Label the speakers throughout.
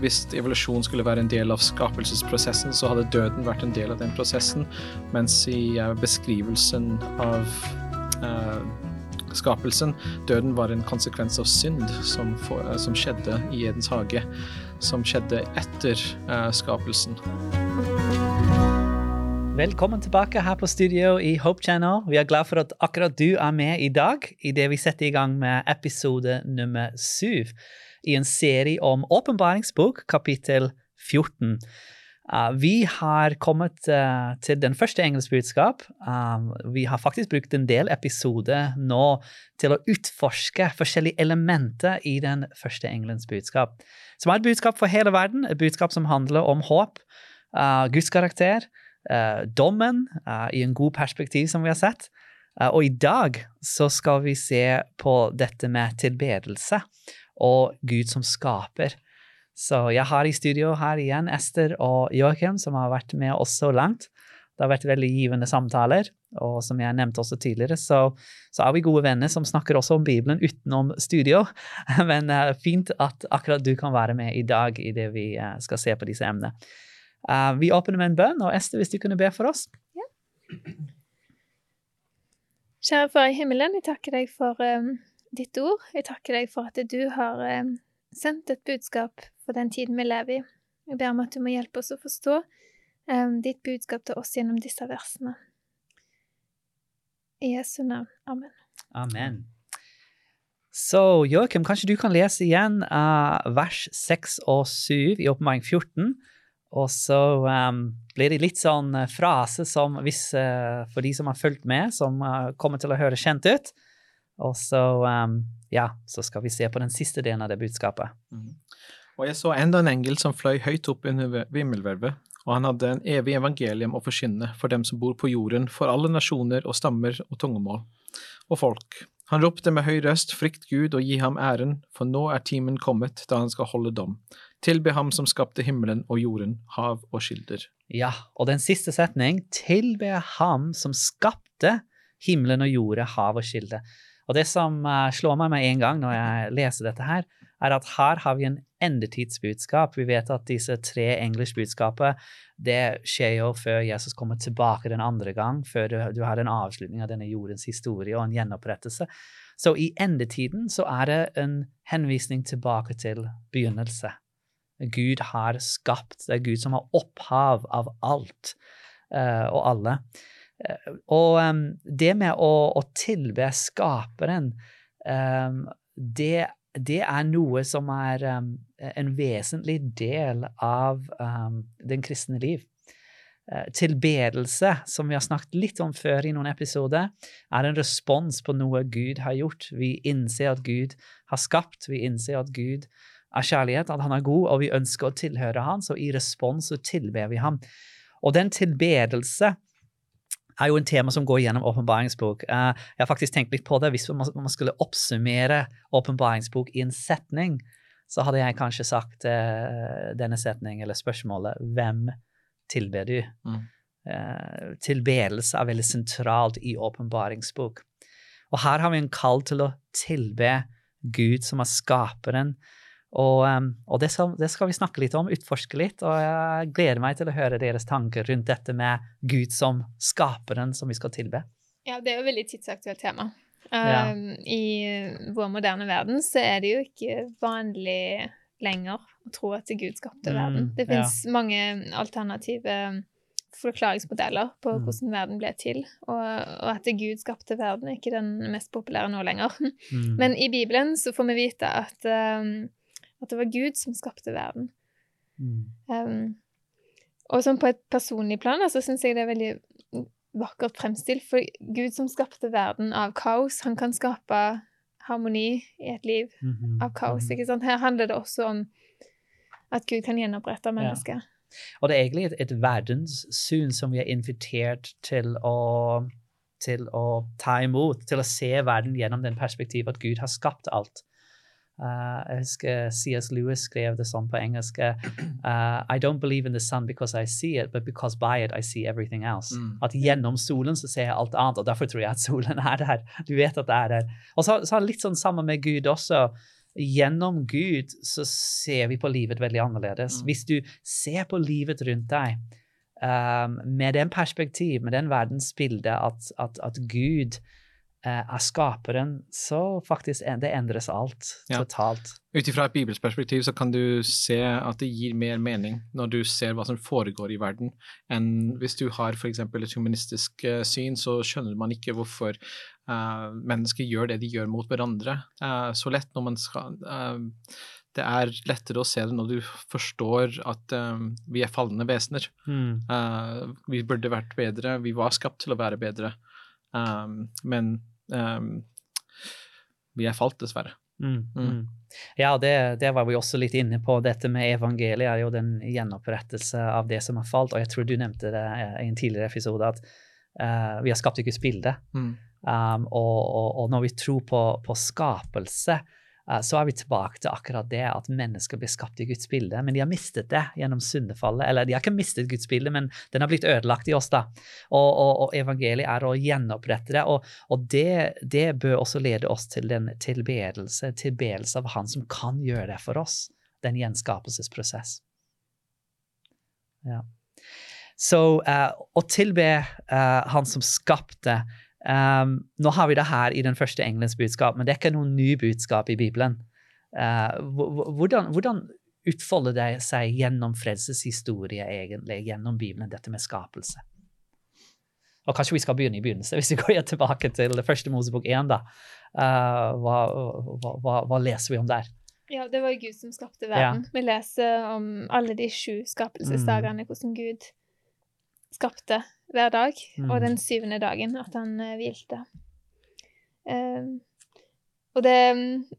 Speaker 1: hvis evolusjon skulle være en del av skapelsesprosessen, så hadde døden vært en del av den prosessen, mens i uh, beskrivelsen av uh, skapelsen, døden var en konsekvens av synd som, for, uh, som skjedde i Edens hage, som skjedde etter skapelsen.
Speaker 2: Velkommen tilbake her på studio i Hope Channel. Vi er glad for at akkurat du er med i dag idet vi setter i gang med episode nummer syv i en serie om åpenbaringsbok, kapittel 14. Uh, vi har kommet uh, til den første engelske budskap. Uh, vi har faktisk brukt en del episoder nå til å utforske forskjellige elementer i den første engelens budskap. Som er et budskap for hele verden, et budskap som handler om håp, Guds karakter, dommen i en god perspektiv, som vi har sett. og i dag så skal vi se på dette med tilbedelse og Gud som skaper. Så jeg har i studio her igjen Ester og Joakim, som har vært med oss så langt. Det har vært veldig givende samtaler, og som jeg nevnte også tidligere, så, så er vi gode venner som snakker også om Bibelen utenom studio. Men uh, fint at akkurat du kan være med i dag i det vi uh, skal se på disse emnene. Uh, vi åpner med en bønn, og Ester, hvis du kunne be for oss? Ja.
Speaker 3: Kjære Far i himmelen, jeg takker deg for um ditt ord. Jeg takker deg for at du har eh, sendt et budskap for den tiden vi lever i. Jeg ber om at du må hjelpe oss å forstå eh, ditt budskap til oss gjennom disse versene. I Jesu navn. Amen.
Speaker 2: Amen. Så Joakim, kanskje du kan lese igjen uh, vers 6 og 7 i Åpenbaring 14. Og så um, blir det litt sånn frase som hvis, uh, for de som har fulgt med, som uh, kommer til å høre kjent ut. Og så, um, ja, så skal vi se på den siste delen av det budskapet. Mm.
Speaker 1: Og jeg så enda en engel som fløy høyt opp under Vimmelvervet, og han hadde en evig evangelium å forkynne for dem som bor på jorden, for alle nasjoner og stammer og tungemål og folk. Han ropte med høy røst, frykt Gud og gi ham æren, for nå er timen kommet da han skal holde dom. Tilbe ham som skapte himmelen og jorden, hav og skilder.
Speaker 2: Ja, og den siste setning, tilbe ham som skapte himmelen og jorda, hav og skilde. Og det som uh, slår meg med en gang når jeg leser dette her, er at her har vi en endetidsbudskap. Vi vet at disse tre engelske budskapet det skjer jo før Jesus kommer tilbake den andre gang, før du, du har en avslutning av denne jordens historie og en gjenopprettelse. Så i endetiden så er det en henvisning tilbake til begynnelse. Gud har skapt, det er Gud som har opphav av alt uh, og alle. Eh, og um, det med å, å tilbe skaperen, um, det, det, er noe som er um, en vesentlig del av den kristne liv. Uh, tilbedelse, som vi har snakket litt om før i noen episoder, er en respons på noe Gud har gjort. Vi innser at Gud har skapt, vi innser at Gud er kjærlighet, at han er god, og vi ønsker å tilhøre han, så i respons så tilber vi ham. Og den tilbedelse er jo en tema som går gjennom åpenbaringsbok. Uh, jeg har faktisk tenkt litt på det. Hvis man, man skulle oppsummere åpenbaringsbok i en setning, så hadde jeg kanskje sagt uh, denne setningen eller spørsmålet Hvem tilber du? Mm. Uh, tilbedelse er veldig sentralt i åpenbaringsbok. Og her har vi en kall til å tilbe Gud, som er skaperen og, og det, skal, det, skal, vi snakke litt om, utforske litt. Og jeg gleder meg til å høre deres tanker rundt dette med Gud som skaperen som vi skal tilbe.
Speaker 3: Ja, det er jo et veldig tidsaktuelt tema. Ja. Um, I vår moderne verden så er det jo ikke vanlig lenger å tro at Gud skapte mm, verden. Det fins ja. mange alternative forklaringsmodeller på mm. hvordan verden ble til. Og, og, at Gud skapte verden, er ikke den mest populære nå lenger. Mm. Men i Bibelen så får vi vite at um, at det var Gud som skapte verden. Mm. Um, og sånn på et personlig plan så altså, syns jeg det er veldig vakkert fremstilt. For Gud som skapte verden av kaos, han kan skape harmoni i et liv mm -hmm. av kaos. Mhm. ikke sant? Her handler det også om at Gud kan gjenopprette mennesket. Ja.
Speaker 2: Og det er egentlig et, et verdenssyn som vi er invitert til å, til å ta imot, til å se verden gjennom den perspektivet at Gud har skapt alt. Uh, jeg husker C.S. Lewis skrev det sånn på engelsk uh, I don't believe in the sun because I see it, but because by it I see everything else. Mm. At gjennom solen så ser jeg alt annet, og derfor tror jeg at solen er der. Du vet at det er der. Og så, så litt sånn sammen med Gud også. gjennom Gud så ser vi på livet veldig annerledes.
Speaker 1: Mm.
Speaker 2: Hvis du ser på livet rundt deg um, med den perspektiv, med den verdensbildet at, at, at Gud er skaperen, så faktisk det endres alt
Speaker 1: Ja.
Speaker 2: totalt.
Speaker 1: Ut ifra et bibelsk perspektiv så kan du se at det gir mer mening når du ser hva som foregår i verden, enn hvis du har f.eks. et humanistisk eh, syn, så skjønner man ikke hvorfor eh, mennesker gjør det de gjør mot hverandre. Eh, så lett når man skal eh, Det er lettere å se det når du forstår at um, vi er falne vesener.
Speaker 2: Mm.
Speaker 1: Uh, vi burde vært bedre, vi var skapt til å være bedre, Um, men vi er falt, dessverre.
Speaker 2: Mm,
Speaker 1: Mm.
Speaker 2: mm. Ja, det, det var vi også litt inne på. Dette med evangeliet er jo den gjenopprettelse av det som har falt. Og jeg tror du nevnte det i en tidligere episode, at uh, vi har skapt ikke bilde.
Speaker 1: Mm.
Speaker 2: Um, og, og, og når vi tror på, på skapelse, eh, så er vi tilbake til akkurat det at mennesker blir skapt i Guds bilde. Men de har mistet det gjennom syndefallet. Eller de har ikke mistet Guds bilde, men den har blitt ødelagt i oss. da. Og, og, og evangeliet er å gjenopprette det. Og, og det, det bør også lede oss til den tilbedelse, tilbedelse av Han som kan gjøre det for oss. Den gjenskapelsesprosess. Ja. Så uh, å tilbe uh, Han som skapte Um, nå har vi det her i den første engelens budskap, men det er ikke noe ny budskap i Bibelen. Uh, hvordan, hvordan utfolder det seg gjennom frelseshistorie, egentlig, gjennom Bibelen, dette med skapelse? Og kanskje vi skal begynne i begynnelsen, hvis vi går tilbake til det første Mosebok 1, da. Uh, hva, hva, hva, hva, leser vi om der?
Speaker 3: Ja, det var Gud som skapte verden. Ja. Vi leser om alle de sju skapelsesdagene, mm. hvordan Gud skapte hver dag, mm. og den syvende dagen at han uh, hvilte. Uh, og det,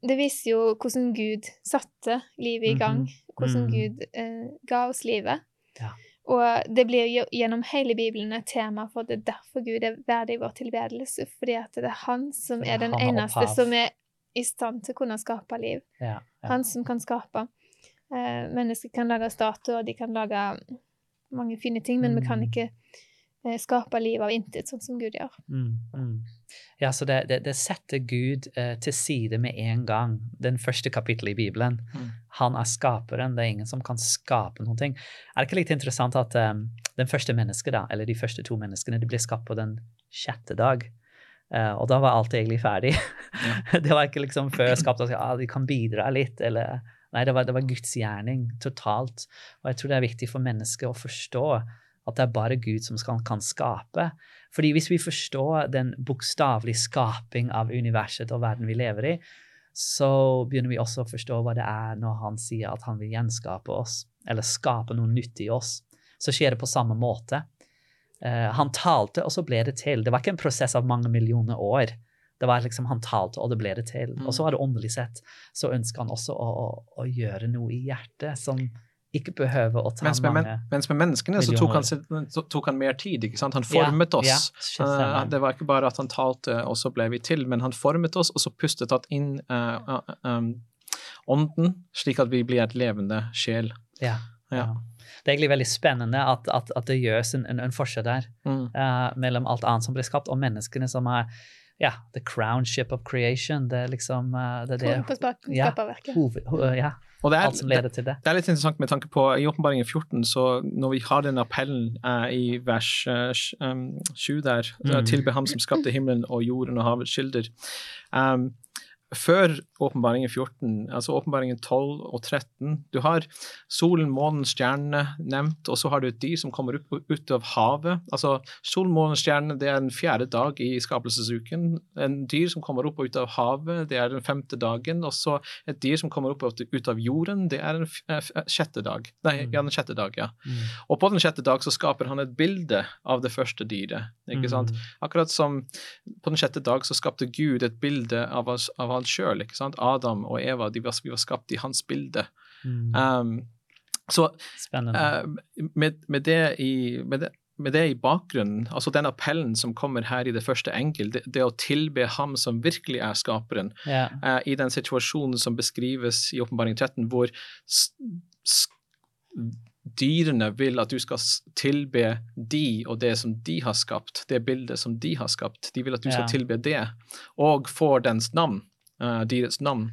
Speaker 3: det, viser jo hvordan Gud satte livet i gang,
Speaker 2: Mhm.
Speaker 3: hvordan
Speaker 2: mm.
Speaker 3: Gud uh, ga oss livet.
Speaker 2: Ja.
Speaker 3: Og det blir jo gjennom hele Bibelen et tema for det er derfor Gud er verdig vår tilbedelse, fordi at det er Han som
Speaker 2: er,
Speaker 3: er den eneste
Speaker 2: opphav.
Speaker 3: som er i stand til å kunne skape liv.
Speaker 2: Ja, ja.
Speaker 3: Han som kan skape. Eh, mennesker kan lage statuer, de kan lage mange fine ting, men vi kan
Speaker 2: Mm.
Speaker 3: ikke eh, skape liv av intet, sånn som Gud gjør.
Speaker 2: Mm, mm. Ja, så det, det, det setter Gud eh, til side med en gang. Den første kapittelet i Bibelen.
Speaker 1: Mm.
Speaker 2: Han er skaperen. Det er ingen som kan skape noen ting. Er det ikke litt interessant at um, den første mennesket, da, eller de første to menneskene, de ble skapt på den sjette dag? Uh, og da var alt egentlig ferdig. det var ikke liksom før skapt at ah, de kan bidra litt, eller Nei, det var, det var Guds gjerning totalt. Og jeg tror det er viktig for mennesker å forstå at det er bare Gud som skal, kan skape. Fordi hvis vi forstår den bokstavelige skaping av universet og verden vi lever i, så begynner vi også å forstå hva det er når han sier at han vil gjenskape oss, eller skape noe nytt i oss. Så skjer det på samme måte. Uh, han talte, og så ble det til. Det var ikke en prosess av mange millioner år. Det var liksom Han talte, og det ble det til.
Speaker 1: Mm.
Speaker 2: Og så var det åndelig sett. Så ønsker han også å, å, å gjøre noe i hjertet som ikke behøver å ta
Speaker 1: mens med,
Speaker 2: mange
Speaker 1: mens med menneskene så tok, han, så tok han mer tid. ikke sant? Han formet
Speaker 2: ja,
Speaker 1: oss.
Speaker 2: Ja,
Speaker 1: uh, det var ikke bare at han talte, og så ble vi til, men han formet oss, og så pustet han inn uh, uh, um, ånden, slik at vi blir et levende sjel.
Speaker 2: Ja,
Speaker 1: ja.
Speaker 2: Det er egentlig veldig spennende at, at, at det gjøres en, en, en forskjell der
Speaker 1: mm.
Speaker 2: mellom alt annet som blir skapt, og menneskene som er ja, the crownship of creation. Det er liksom det, det,
Speaker 3: på skaperverket.
Speaker 2: Hoved, ja.
Speaker 1: Og det er,
Speaker 2: alt som leder til det.
Speaker 1: Det er litt interessant med tanke på i Åpenbaringen 14, så når vi har den appellen eh, i vers uh, 7 der, mm. tilbe ham som skapte himmelen og jorden og havets kilder um, før åpenbaringen 14, altså åpenbaringen 12 og 13 Du har solen, månen, stjernene nevnt, og så har du et dyr som kommer ut, ut av havet. Altså solen, månen, stjernene, det er den fjerde dag i skapelsesuken. En dyr som kommer opp og ut av havet, det er den femte dagen. Og så et dyr som kommer opp og ut av jorden, det er den sjette dag. Nei, ja, den sjette dag, ja.
Speaker 2: Mm.
Speaker 1: Og på den sjette dag så skaper han et bilde av det første dyret. ikke sant?
Speaker 2: Mm.
Speaker 1: Akkurat som på den sjette dag så skapte Gud et bilde av oss, av han sjøl. Adam og Eva de var, vi var skapt i hans bilde.
Speaker 2: Mm.
Speaker 1: Um, så
Speaker 2: uh,
Speaker 1: med, med, det i, med, det, med, det i, bakgrunnen, altså den appellen som kommer her i det første enkel, det, det å tilbe ham som virkelig er skaperen,
Speaker 2: yeah.
Speaker 1: uh, i den situasjonen som beskrives i Åpenbaring 13, hvor dyrene vil at du skal tilbe de og det som de har skapt, det bildet som de har skapt. De vil at du
Speaker 2: ja.
Speaker 1: skal tilbe det, og får dens navn uh, dyrets navn.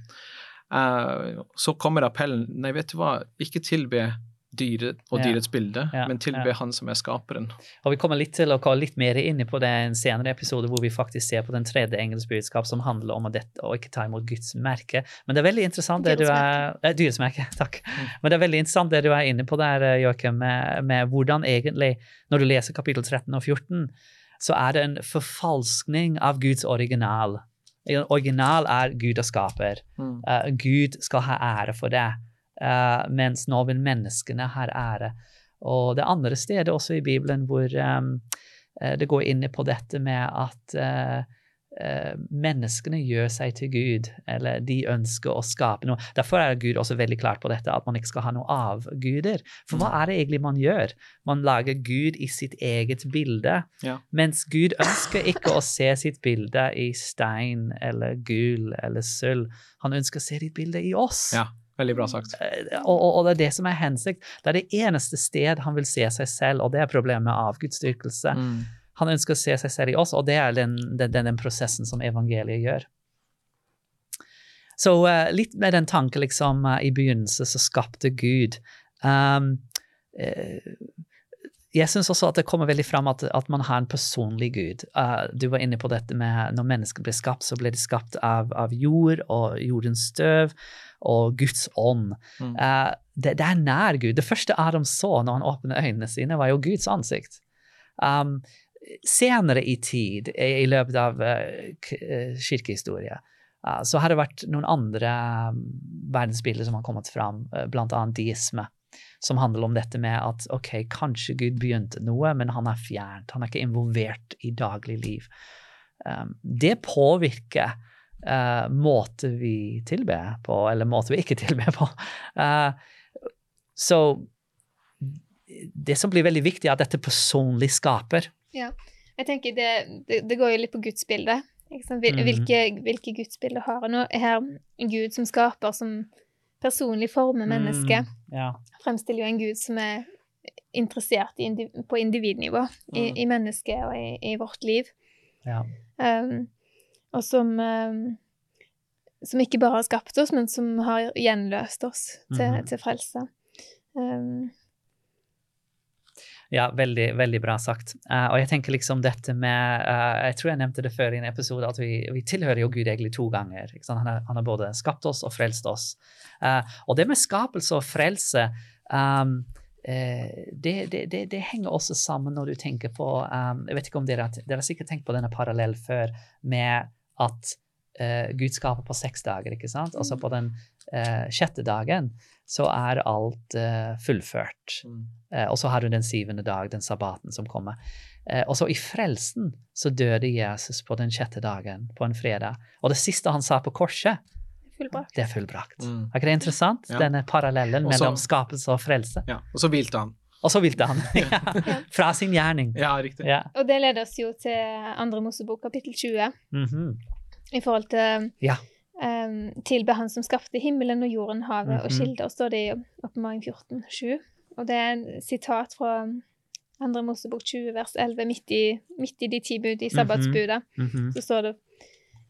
Speaker 1: Uh, så kommer appellen Nei, vet du hva, ikke tilbe dyret og
Speaker 2: Ja.
Speaker 1: dyrets bilde,
Speaker 2: Ja,
Speaker 1: men tilbe
Speaker 2: ja.
Speaker 1: han som er skaperen.
Speaker 2: Og vi kommer litt til å gå litt mer inn på det i en senere episode hvor vi faktisk ser på den tredje engelsk budskap som handler om å, dette, å ikke ta imot Guds merke. Men det er veldig interessant det du er eh, Dyrets merke, takk. Men det er veldig interessant det du er inne på der, eh, Joakim, med, med hvordan egentlig, når du leser kapittel 13 og 14, så er det en forfalskning av Guds original. Original er Gud og skaper.
Speaker 1: Mm.
Speaker 2: Uh, Gud skal ha ære for det, Uh, mens nå vil menneskene ha ære. Og det andre stedet også i Bibelen hvor um, det går inn på dette med at menneskene gjør seg til Gud, eller de ønsker å skape noe. Derfor er Gud også veldig klart på dette, at man ikke skal ha noe avguder. For hva er det egentlig man gjør? Man lager Gud i sitt eget bilde,
Speaker 1: Ja.
Speaker 2: mens Gud ønsker ikke å se sitt bilde i stein eller gull eller sølv. Han ønsker å se ditt bilde i oss.
Speaker 1: Ja, veldig bra sagt.
Speaker 2: Eh, Og, og, og det er det som er hensikt. Det er det eneste sted han vil se seg selv, og det er problemet med avgudsdyrkelse.
Speaker 1: Mm.
Speaker 2: Han ønsker å se seg selv i oss, og det er den, den, den, prosessen som evangeliet gjør. Så uh, litt med den tanken liksom uh, i begynnelsen så skapte Gud. Um, jeg syns også at det kommer veldig fram at, at man har en personlig Gud. Uh, du var inne på dette med når mennesker ble skapt, så ble de skapt av, av jord og jordens støv og Guds ånd.
Speaker 1: Mm.
Speaker 2: Uh, det, det er nær Gud. Det første Adam så når han åpnet øynene sine, var jo Guds ansikt. Um, senere i tid, i, løpet av eh, eh, kirkehistorie, eh, så har det vært noen andre um, verdensbilder som har kommet fram, uh, bl.a. deisme, som handler om dette med at ok, kanskje Gud begynte noe, men han er fjernt. Han er ikke involvert i daglig liv. det påvirker uh, vi tilber på, eller måte vi ikke tilber på. Så det som blir veldig viktig, er at dette personlig skaper.
Speaker 3: Jeg tenker det, det, det går jo litt på gudsbildet. Hvil-
Speaker 2: Mhm.
Speaker 3: Hvilke, hvilke gudsbilder har en? Og her Gud som skaper, som personlig former mennesket,
Speaker 2: Mm, ja.
Speaker 3: fremstiller jo en Gud som er interessert i indi på individnivå i,
Speaker 1: Mm.
Speaker 3: i mennesket og i, i vårt liv.
Speaker 2: Ja.
Speaker 3: Um, og som um, som ikke bare har skapt oss, men som har gjenløst oss til,
Speaker 2: Mhm.
Speaker 3: til frelse. Um,
Speaker 2: Ja, veldig, veldig bra sagt. Uh, og jeg tenker liksom dette med uh, Jeg tror jeg nevnte det før i en episode, at vi, vi tilhører jo Gud egentlig to ganger. Han, har, han har både skapt oss og frelst oss. Uh, og det med skapelse og frelse um, det, det, det, det henger også sammen når du tenker på um, Jeg vet ikke om dere, dere har sikkert tenkt på denne parallell før med at Gud skaper på seks dager, ikke sant? Og så på den eh, sjette dagen så er alt eh, fullført.
Speaker 1: Mm.
Speaker 2: Eh, og så har du den syvende dag, den sabbaten som kommer. Eh, og så i frelsen så døde Jesus på den sjette dagen, på en fredag. Og det siste han sa på korset,
Speaker 3: fullbrakt.
Speaker 2: det er fullbrakt.
Speaker 1: Mm.
Speaker 2: Er ikke det interessant?
Speaker 1: Ja.
Speaker 2: Denne parallellen
Speaker 1: Også,
Speaker 2: mellom skapelse og frelse.
Speaker 1: Ja, og så hvilte han.
Speaker 2: Og så hvilte han ja, fra sin gjerning.
Speaker 1: Ja, riktig.
Speaker 2: Ja.
Speaker 3: Og det leder oss jo til andre Mosebok, kapittel 20,
Speaker 2: Mhm.
Speaker 3: i forhold til
Speaker 2: Ja.
Speaker 3: Um, tilbe Han som skapte himmelen og jorden, havet og
Speaker 2: Mhm.
Speaker 3: kilder, står det i Oppmaring 14, 7. Og det er en sitat fra andre Mosebok 20, vers 11, midt i, midt i de ti bud i sabbatsbudet.
Speaker 2: Mhm.
Speaker 3: Så står det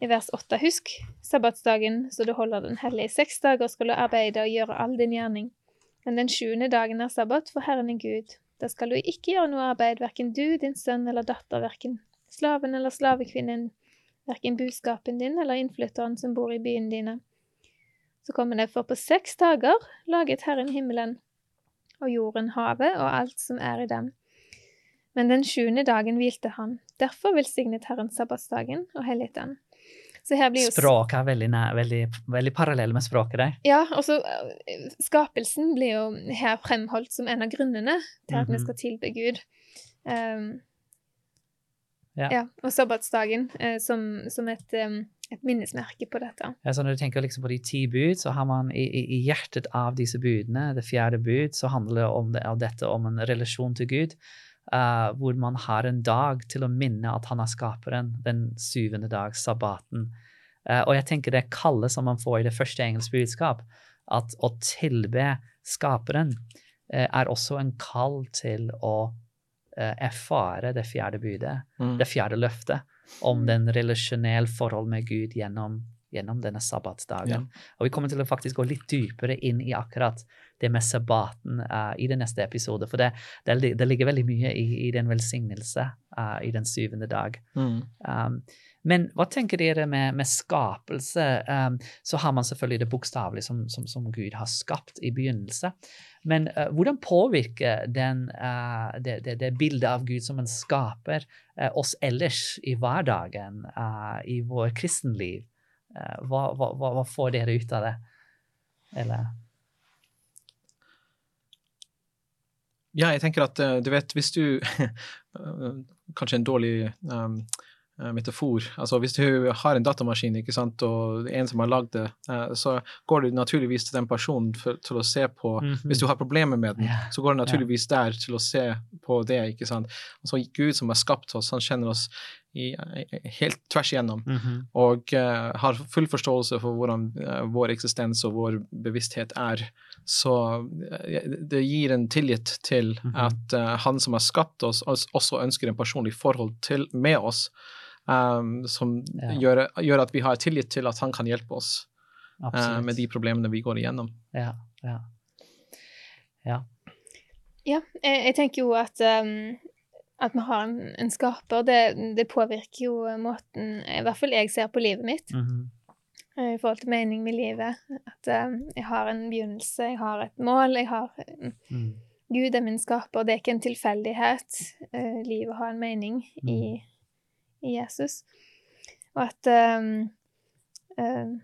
Speaker 3: i vers 8.: Husk sabbatsdagen, så du holder den hellig. Seks dager skal du arbeide og gjøre all din gjerning. Men den sjuende dagen er sabbat for Herren din Gud. Da skal du ikke gjøre noe arbeid, verken du, din sønn eller datter, verken slaven eller slavekvinnen, verken buskapen din eller innflytteren som bor i byen dine. Så kommer det, for på seks dager laget Herren himmelen og jorden, havet og alt som er i dem. Men den sjuende dagen hvilte han. Derfor velsignet Herren sabbatsdagen og helliget den. Så her blir jo
Speaker 2: Språket er veldig, nær, veldig, veldig parallell med språket der.
Speaker 3: Ja, og så eh, skapelsen blir jo her fremholdt som en av grunnene til at vi
Speaker 2: Mhm.
Speaker 3: skal tilbe Gud. Um,
Speaker 2: Ja.
Speaker 3: ja. Og sabbatsdagen eh, som, som et, um, et minnesmerke på dette.
Speaker 2: Ja, så når du tenker liksom på de ti bud, så har man i, i, hjertet av disse budene, det fjerde bud, så handler det om, det, om dette om en relasjon til Gud, Uh, hvor man har en dag til å minne at han er skaperen, den syvende dag, sabbaten. Uh, og jeg tenker det kallet som man får i det første engelske budskap, at å tilbe skaperen, uh, er også en kall til å erfare det fjerde budet
Speaker 1: Mm.
Speaker 2: det fjerde løftet om den relasjonelle forhold med Gud gjennom gjennom denne sabbatsdagen.
Speaker 1: Ja.
Speaker 2: Og vi kommer til å faktisk gå litt dypere inn i akkurat det med sabbaten uh, i den neste episode, for det, det, det ligger veldig mye i, i den velsignelse uh, i den syvende dag.
Speaker 1: Mm.
Speaker 2: Um, men hva tenker dere med, med skapelse? Um, så har man selvfølgelig det bokstavelige som, som, som, Gud har skapt i begynnelse. Men uh, hvordan påvirker den, uh, det, det, det, bildet av Gud som en skaper, uh, oss ellers i hverdagen, i vår kristenliv? Hva, hva, hva, får dere ut av det? Eller?
Speaker 1: Ja, jeg tenker at du vet, hvis du Kanskje en dårlig um, Eh, metafor. Altså Hvis du har en datamaskin ikke sant, og en som har lagd det, eh, så går du naturligvis til den personen for, til å se på mm -hmm. Hvis du har problemer med den, yeah. så går du naturligvis yeah. der til å se på det. ikke sant? Altså Gud som har skapt oss, han kjenner oss i, helt tvers igjennom mm -hmm. og uh, har full forståelse for hvordan uh, vår eksistens og vår bevissthet er. Så uh, det gir en tillit til mm -hmm. at han som har skapt oss, også ønsker en personlig forhold til, med oss um, som ja. gjør, gjør, at vi har tillit til at han kan hjelpe oss uh, med de problemene vi går igjennom.
Speaker 2: Ja, ja.
Speaker 3: Ja, ja jeg, jeg, tenker jo at um, at vi har en, en skaper, det, det, påvirker jo måten i hvert fall jeg ser på livet mitt. Mm -hmm. I forhold til mening med livet. At uh, jeg har en begynnelse, jeg har et mål, jeg har mm. Gud er min skaper. Det er ikke en tilfeldighet. Uh, livet har en mening mm. i i Jesus. Og at um, um,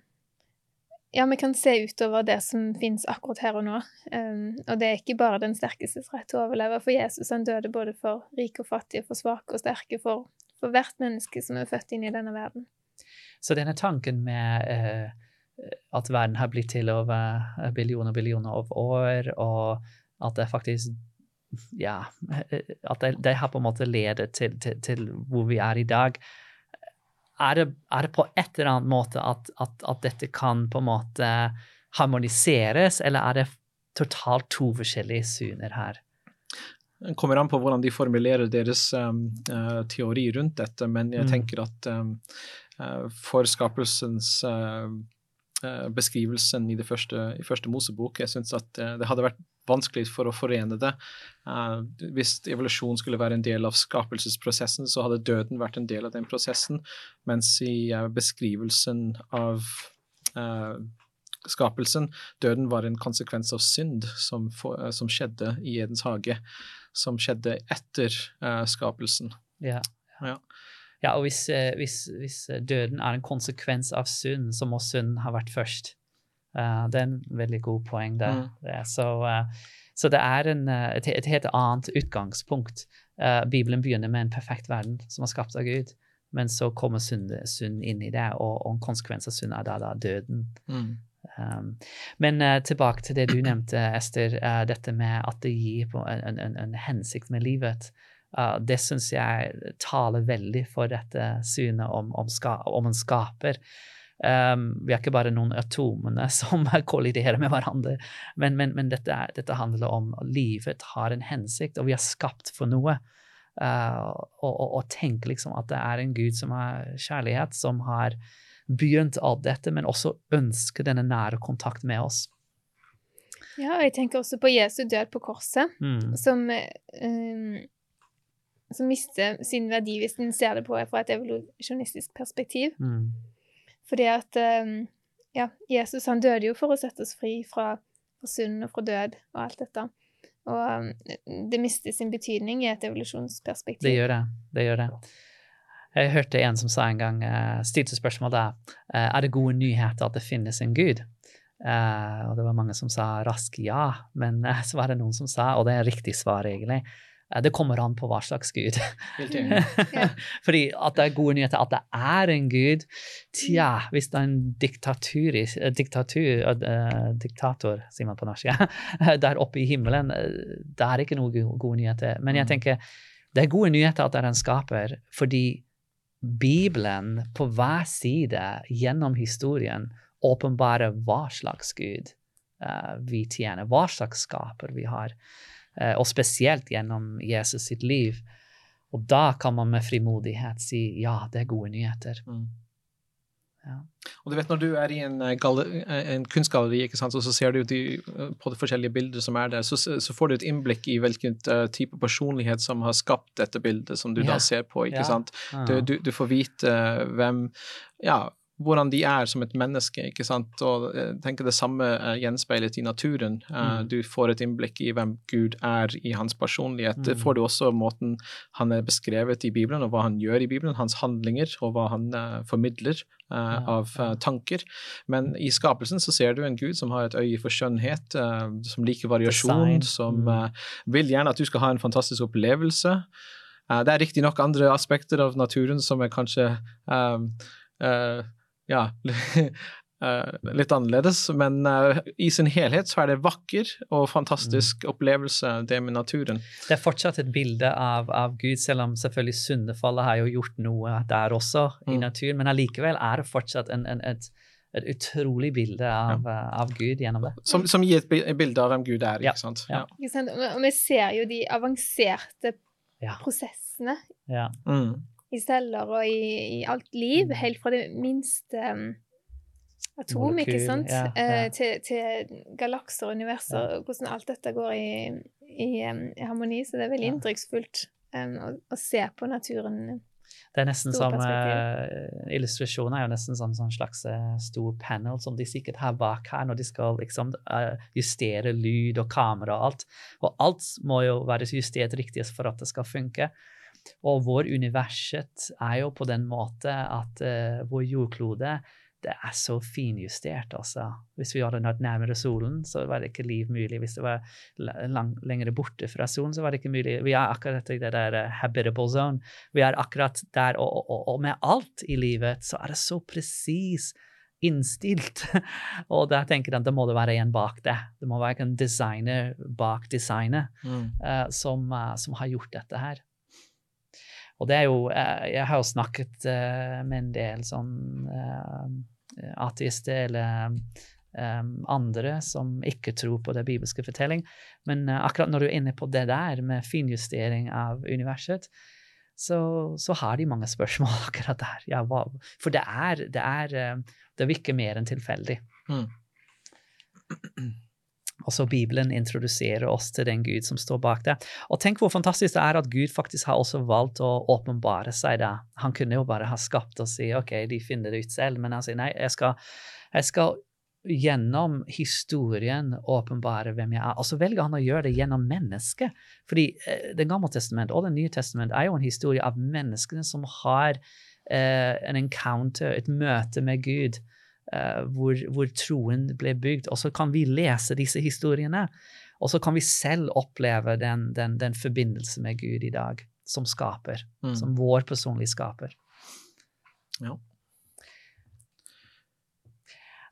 Speaker 3: Ja, vi kan se utover det som fins akkurat her og nå. Um, og det er ikke bare den sterkestes rett til å overleve, for Jesus han døde både for rike og fattige, for svake og sterke, for, for hvert menneske som er født inn i denne verden.
Speaker 2: Så denne tanken med uh, at verden har blitt til over billioner og billioner av år, og at det faktisk ja, at de, de, har på en måte ledet til, til, til, hvor vi er i dag. Er det, er det på et eller annet måte at, at, at, dette kan på en måte harmoniseres, eller er det totalt to forskjellige syner her?
Speaker 1: Det kommer an på hvordan de formulerer deres um, teori rundt dette, men jeg mm. tenker at um, for skapelsens uh, beskrivelsen i det første, i første Mosebok. Jeg syns at det hadde vært vanskelig for å forene det. Uh, hvis evolusjon skulle være en del av skapelsesprosessen, så hadde døden vært en del av den prosessen, mens i uh, beskrivelsen av uh, skapelsen, døden var en konsekvens av synd som, for, som skjedde i Edens hage, som skjedde etter skapelsen.
Speaker 2: Yeah. ja. Ja og hvis, hvis, hvis, døden er en konsekvens av synd, så må synd ha vært først. Uh, det er en veldig god poeng der. Mm. Så, uh, så, det er en, eh, et, et, helt annet utgangspunkt. Uh, Bibelen begynner med en perfekt verden som er skapt av Gud, men så kommer synd, synd inn i det, og, og, en konsekvens av synd er da, da døden. Mm. Um, men tilbake til det du nevnte, Ester, dette med at det gir en, en, en hensikt med livet. Det syns jeg taler veldig for dette synet om, om, ska, om en skaper. Um, vi er ikke bare noen atomene som kolliderer med hverandre, men, men, men dette, er, dette, handler om at livet har en hensikt, og vi er skapt for noe. Uh, og, og, og tenk liksom at det er en Gud som har kjærlighet, som har begynt alt dette, men også ønsker denne nære kontakt med oss.
Speaker 3: Ja, og jeg tenker også på Jesu død på korset, mm. som um, som mister sin verdi hvis en ser det på fra et evolusjonistisk perspektiv. Mm. Fordi at ehm, ja, Jesus han døde jo for å sette oss fri fra, fra synd og fra død og alt dette. Og ehm, det mister sin betydning i et evolusjonsperspektiv.
Speaker 2: Det gjør det. Det gjør det. Jeg hørte en som sa en gang, uh, stilte spørsmål da, uh, er det gode nyheter at det finnes en gud. Uh, og det var mange som sa rask ja, men så var det noen som sa, og det er riktig svar egentlig, Eh, det kommer an på hva slags gud. Fordi at det er gode nyheter at det er en gud Tja, hvis det er en diktatur, eh, diktatur uh, diktator, sier man på norsk, ja, der oppe i himmelen, det er ikke noen gode nyheter. Men jeg mm. tenker det er gode nyheter at det er en skaper, fordi Bibelen på hver side gjennom historien åpenbarer hva slags gud uh, vi tjener, hva slags skaper vi har. Eh, og spesielt gjennom Jesus sitt liv. Og da kan man med frimodighet si ja, det er gode nyheter. Mm. Ja.
Speaker 1: Og du vet Når du er i en, eh, eh, en kunstgalleri, ikke sant, og så ser du de, på de forskjellige bilder som er der, så, så får du et innblikk i hvilken uh, type personlighet som har skapt dette bildet som du
Speaker 2: Ja.
Speaker 1: da ser på. ikke
Speaker 2: Ja.
Speaker 1: sant? Du, du, du får vite uh, hvem ja, hvordan de er som et menneske. ikke sant? Og jeg tenker Det samme er gjenspeilet i naturen. Uh,
Speaker 2: Mm.
Speaker 1: Du får et innblikk i hvem Gud er i hans personlighet. Det
Speaker 2: Mm.
Speaker 1: får du også måten han er beskrevet i Bibelen, og hva han gjør i Bibelen, hans handlinger, og hva han uh, formidler uh,
Speaker 2: Ja,
Speaker 1: av uh, tanker. Men i skapelsen så ser du en Gud som har et øye for skjønnhet, som liker variasjon,
Speaker 2: Design.
Speaker 1: som
Speaker 2: Mm.
Speaker 1: vil gjerne at du skal ha en fantastisk opplevelse. Det er riktignok andre aspekter av naturen som er kanskje ja, uh, litt annerledes, men uh, i sin helhet så er det vakker og fantastisk opplevelse, det med naturen.
Speaker 2: Det er fortsatt et bilde av, av Gud, selv om selvfølgelig syndefallet har jo gjort noe der også i
Speaker 1: Mm.
Speaker 2: naturen, men allikevel er det fortsatt en, en, et, et utrolig bilde av, ja. av Gud gjennom det.
Speaker 1: Som, som gir et bilde av hvem Gud er,
Speaker 2: Ja,
Speaker 1: ikke sant?
Speaker 2: ja.
Speaker 3: Ikke sant? Og vi ser jo de avanserte
Speaker 2: Ja.
Speaker 3: prosessene
Speaker 2: Ja.
Speaker 1: Mm.
Speaker 3: I celler og i, i alt liv,
Speaker 2: Mm.
Speaker 3: helt fra det minste um, atom,
Speaker 2: Molekyl,
Speaker 3: ikke sant,
Speaker 2: ja, ja.
Speaker 3: eh, til, til galakser og universer, og hvordan alt dette går i, i, um, i harmoni. Så det er veldig
Speaker 2: Ja.
Speaker 3: inntrykksfullt um, å, å se på naturen.
Speaker 2: Det er nesten som uh, Illustrasjoner er jo nesten som en slags uh, stor panel som de sikkert har bak her når de skal liksom uh, justere lyd og kamera og alt. Og alt må jo være justert riktig for at det skal funke. Og vår universet er jo på den måte at uh, vår jordklode det er så finjustert, altså. Hvis vi hadde vært nærmere solen, så var det ikke liv mulig. Hvis det var la- lang, lengre borte fra solen, så var det ikke mulig. Vi er akkurat i det der eh, habitable zone. Vi er akkurat der, og, og, og med alt i livet så er det så presis innstilt. og da tenker jeg at det må det være en bak det. Det må være en designer bak designet
Speaker 1: Mm.
Speaker 2: uh, som, uh, som har gjort dette her. Og det er jo eh, Jeg har jo snakket eh, med en del sånn uh, ateister eller eh, andre som ikke tror på det bibelske fortelling. Men eh, akkurat når du er inne på det der med finjustering av universet, så, så har de mange spørsmål akkurat der. Ja, for det er, det er eh, Det virker mer enn tilfeldig.
Speaker 1: Mm.
Speaker 2: Og så Bibelen introduserer oss til den Gud som står bak det. Og tenk hvor fantastisk det er at Gud faktisk har også valgt å åpenbare seg da. Han kunne jo bare ha skapt og si ok, de finner det ut selv, men han sier nei, jeg skal, jeg skal gjennom historien åpenbare hvem jeg er. Og så velger han å gjøre det gjennom mennesket. Fordi eh, Det gamle testament og Det nye testament er jo en historie av menneskene som har eh, en encounter, et møte med Gud. Eh, hvor, hvor troen ble bygd. Og så kan vi lese disse historiene, og så kan vi selv oppleve den, den, den forbindelse med Gud i dag, som skaper.
Speaker 1: Mm.
Speaker 2: Som vår personlige skaper.
Speaker 1: Ja.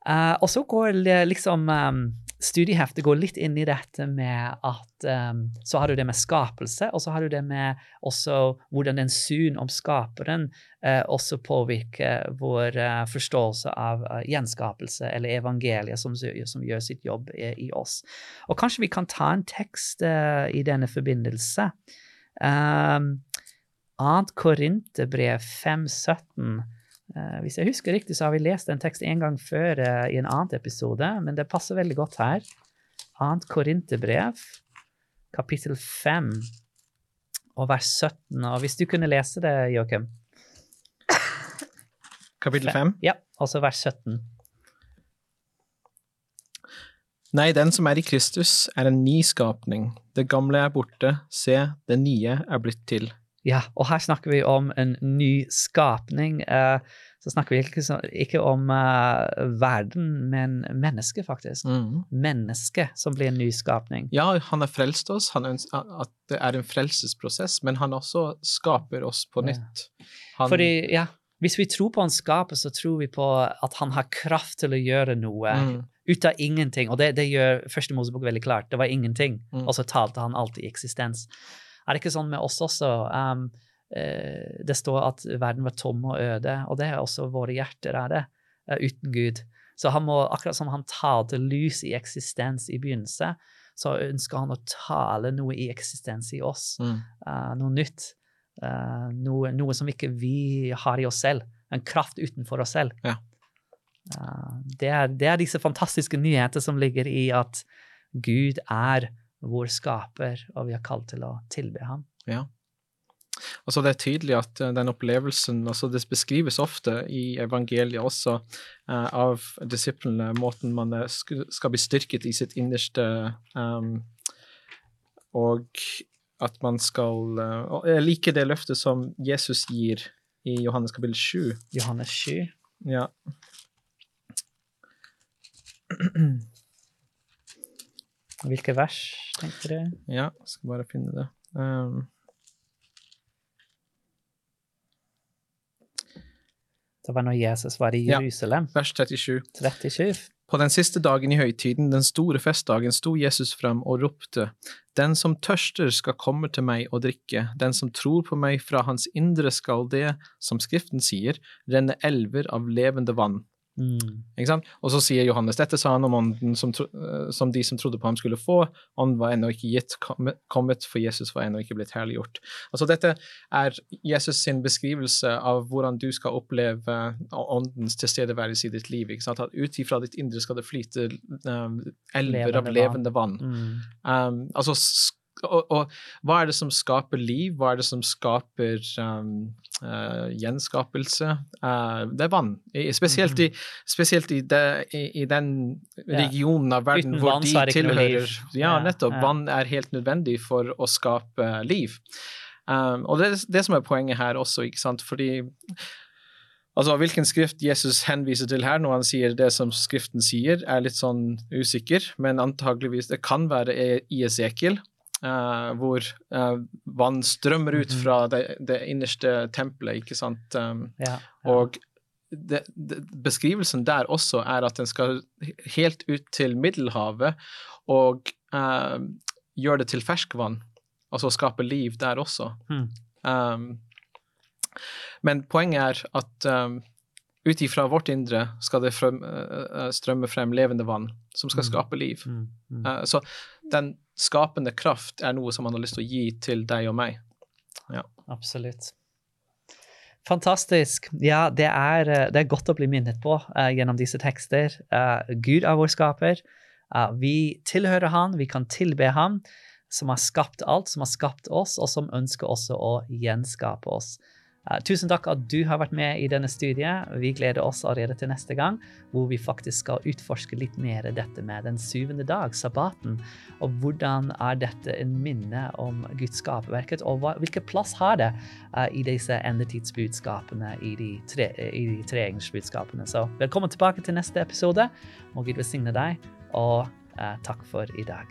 Speaker 2: Uh, og så går liksom um, Studieheftet går litt inn i dette med at um, Så har du det med skapelse, og så har du det med også hvordan den syn om skaperen uh, også påvirker vår uh, forståelse av uh, gjenskapelse, eller evangeliet, som, som gjør sitt jobb i, i oss. Og kanskje vi kan ta en tekst i denne forbindelse. Um, 2. Korinterbrev 517. Eh, hvis jeg husker riktig, så har vi lest en tekst en gang før eh, i en annen episode, men det passer veldig godt her. Annet Korinterbrev, kapittel 5 og vers 17. Og hvis du kunne lese det, Joakim?
Speaker 1: Kapittel 5?
Speaker 2: Ja, altså vers 17.
Speaker 1: Nei, den som er i Kristus, er en ny skapning. Det gamle er borte, se, det nye er blitt til.
Speaker 2: Ja, og her snakker vi om en ny skapning. Eh, så snakker vi ikke, så, ikke om eh, verden, men mennesket, faktisk.
Speaker 1: Mm.
Speaker 2: Mennesket som blir en ny skapning.
Speaker 1: Ja, han har frelst oss, han ønsker at det er en frelsesprosess, men han også skaper oss på nytt. Han,
Speaker 2: Fordi, ja, hvis vi tror på en skaper, så tror vi på at han har kraft til å gjøre noe
Speaker 1: mm,
Speaker 2: ut av ingenting. Og det, det gjør Første Mosebok veldig klart. Det var ingenting,
Speaker 1: Mm.
Speaker 2: og så talte han alltid i eksistens. Er det ikke sånn med oss også? Um, uh, det står at verden var tom og øde, og det er også våre hjerter er det, uh, uten Gud. Så han må, akkurat som han talte lys i eksistens i begynnelsen, så ønsker han å tale noe i eksistens i oss.
Speaker 1: mm,
Speaker 2: Uh, noe nytt. noe, noe som ikke vi har i oss selv. En kraft utenfor oss selv.
Speaker 1: Ja.
Speaker 2: Det er, det er disse fantastiske nyheter som ligger i at Gud er vår skaper, og vi er kalt til å tilbe ham.
Speaker 1: Ja. Altså Det er tydelig at uh, den opplevelsen altså Det beskrives ofte i evangeliet også uh, av disiplene, måten man er, skal bli styrket i sitt innerste um, Og at man skal uh, Jeg liker det løftet som Jesus gir i Johannes kapittel 7.
Speaker 2: Johannes 7.
Speaker 1: Ja.
Speaker 2: Hvilke vers tenker du?
Speaker 1: Ja, skal bare finne det. Um,
Speaker 2: det var når Jesus var i Jerusalem.
Speaker 1: Ja, vers 37.
Speaker 2: 37.
Speaker 1: På den siste dagen i høytiden, den store festdagen, sto Jesus frem og ropte, Den som tørster skal komme til meg og drikke, den som tror på meg, fra hans indre skal det, som Skriften sier, renne elver av levende vann. Mm. Og så sier Johannes dette sa han om ånden som, eh, som, de som trodde på ham skulle få. Ånden var ennå ikke gitt, kommet, for Jesus var ennå ikke blitt herliggjort. Altså Dette er Jesus sin beskrivelse av hvordan du skal oppleve åndens tilstedeværelse i ditt liv. At Ut ifra ditt indre skal det flyte um, elver levende av levende vann. vann. Mm. Um, altså og, og, hva er det som skaper liv? Hva er det som skaper um, uh, gjenskapelse? Uh, det er vann. Spesielt i, spesielt i, de, i, i den regionen av verden
Speaker 2: Uten
Speaker 1: hvor
Speaker 2: vann,
Speaker 1: de tilhører. Ja, nettopp. Vann er helt nødvendig for å skape liv. Um, og det er det som er poenget her også, ikke sant, fordi Altså, Hvilken skrift Jesus henviser til her når han sier det som Skriften sier, er litt sånn usikker, men antageligvis det kan være i Esekiel, Uh, hvor uh, vann strømmer ut mhm. fra det, det innerste tempelet, ikke sant. Um, ja, ja. Og det, det, beskrivelsen der også er at den skal helt ut til Middelhavet og uh, gjøre det til ferskvann, altså skape liv der også. Mm. Um, men poenget er at um, ut ifra vårt indre skal det frem, strømme frem levende vann som skal mm. skape liv. Mm. Mm. så den skapende kraft er noe som man har lyst til å gi til deg og meg. Ja.
Speaker 2: Absolutt. Fantastisk. Ja, det er, eh, det er, godt å bli minnet på uh, gjennom disse tekster. Uh, Gud er vår skaper. Uh, vi tilhører Han, vi kan tilbe Han, som har skapt alt, som har skapt oss, og som ønsker også å gjenskape oss. Uh, tusen takk at du har vært med i denne studiet. Vi gleder oss allerede til neste gang, hvor vi faktisk skal utforske litt mer dette med den syvende dag, sabbaten. Og hvordan er dette en minne om Guds skaperverket, og hvilken plass har det uh, i disse endetidsbudskapene, i de tre, i de tre. Så velkommen tilbake til neste episode. Må Gud velsigne deg, og uh, takk for i dag.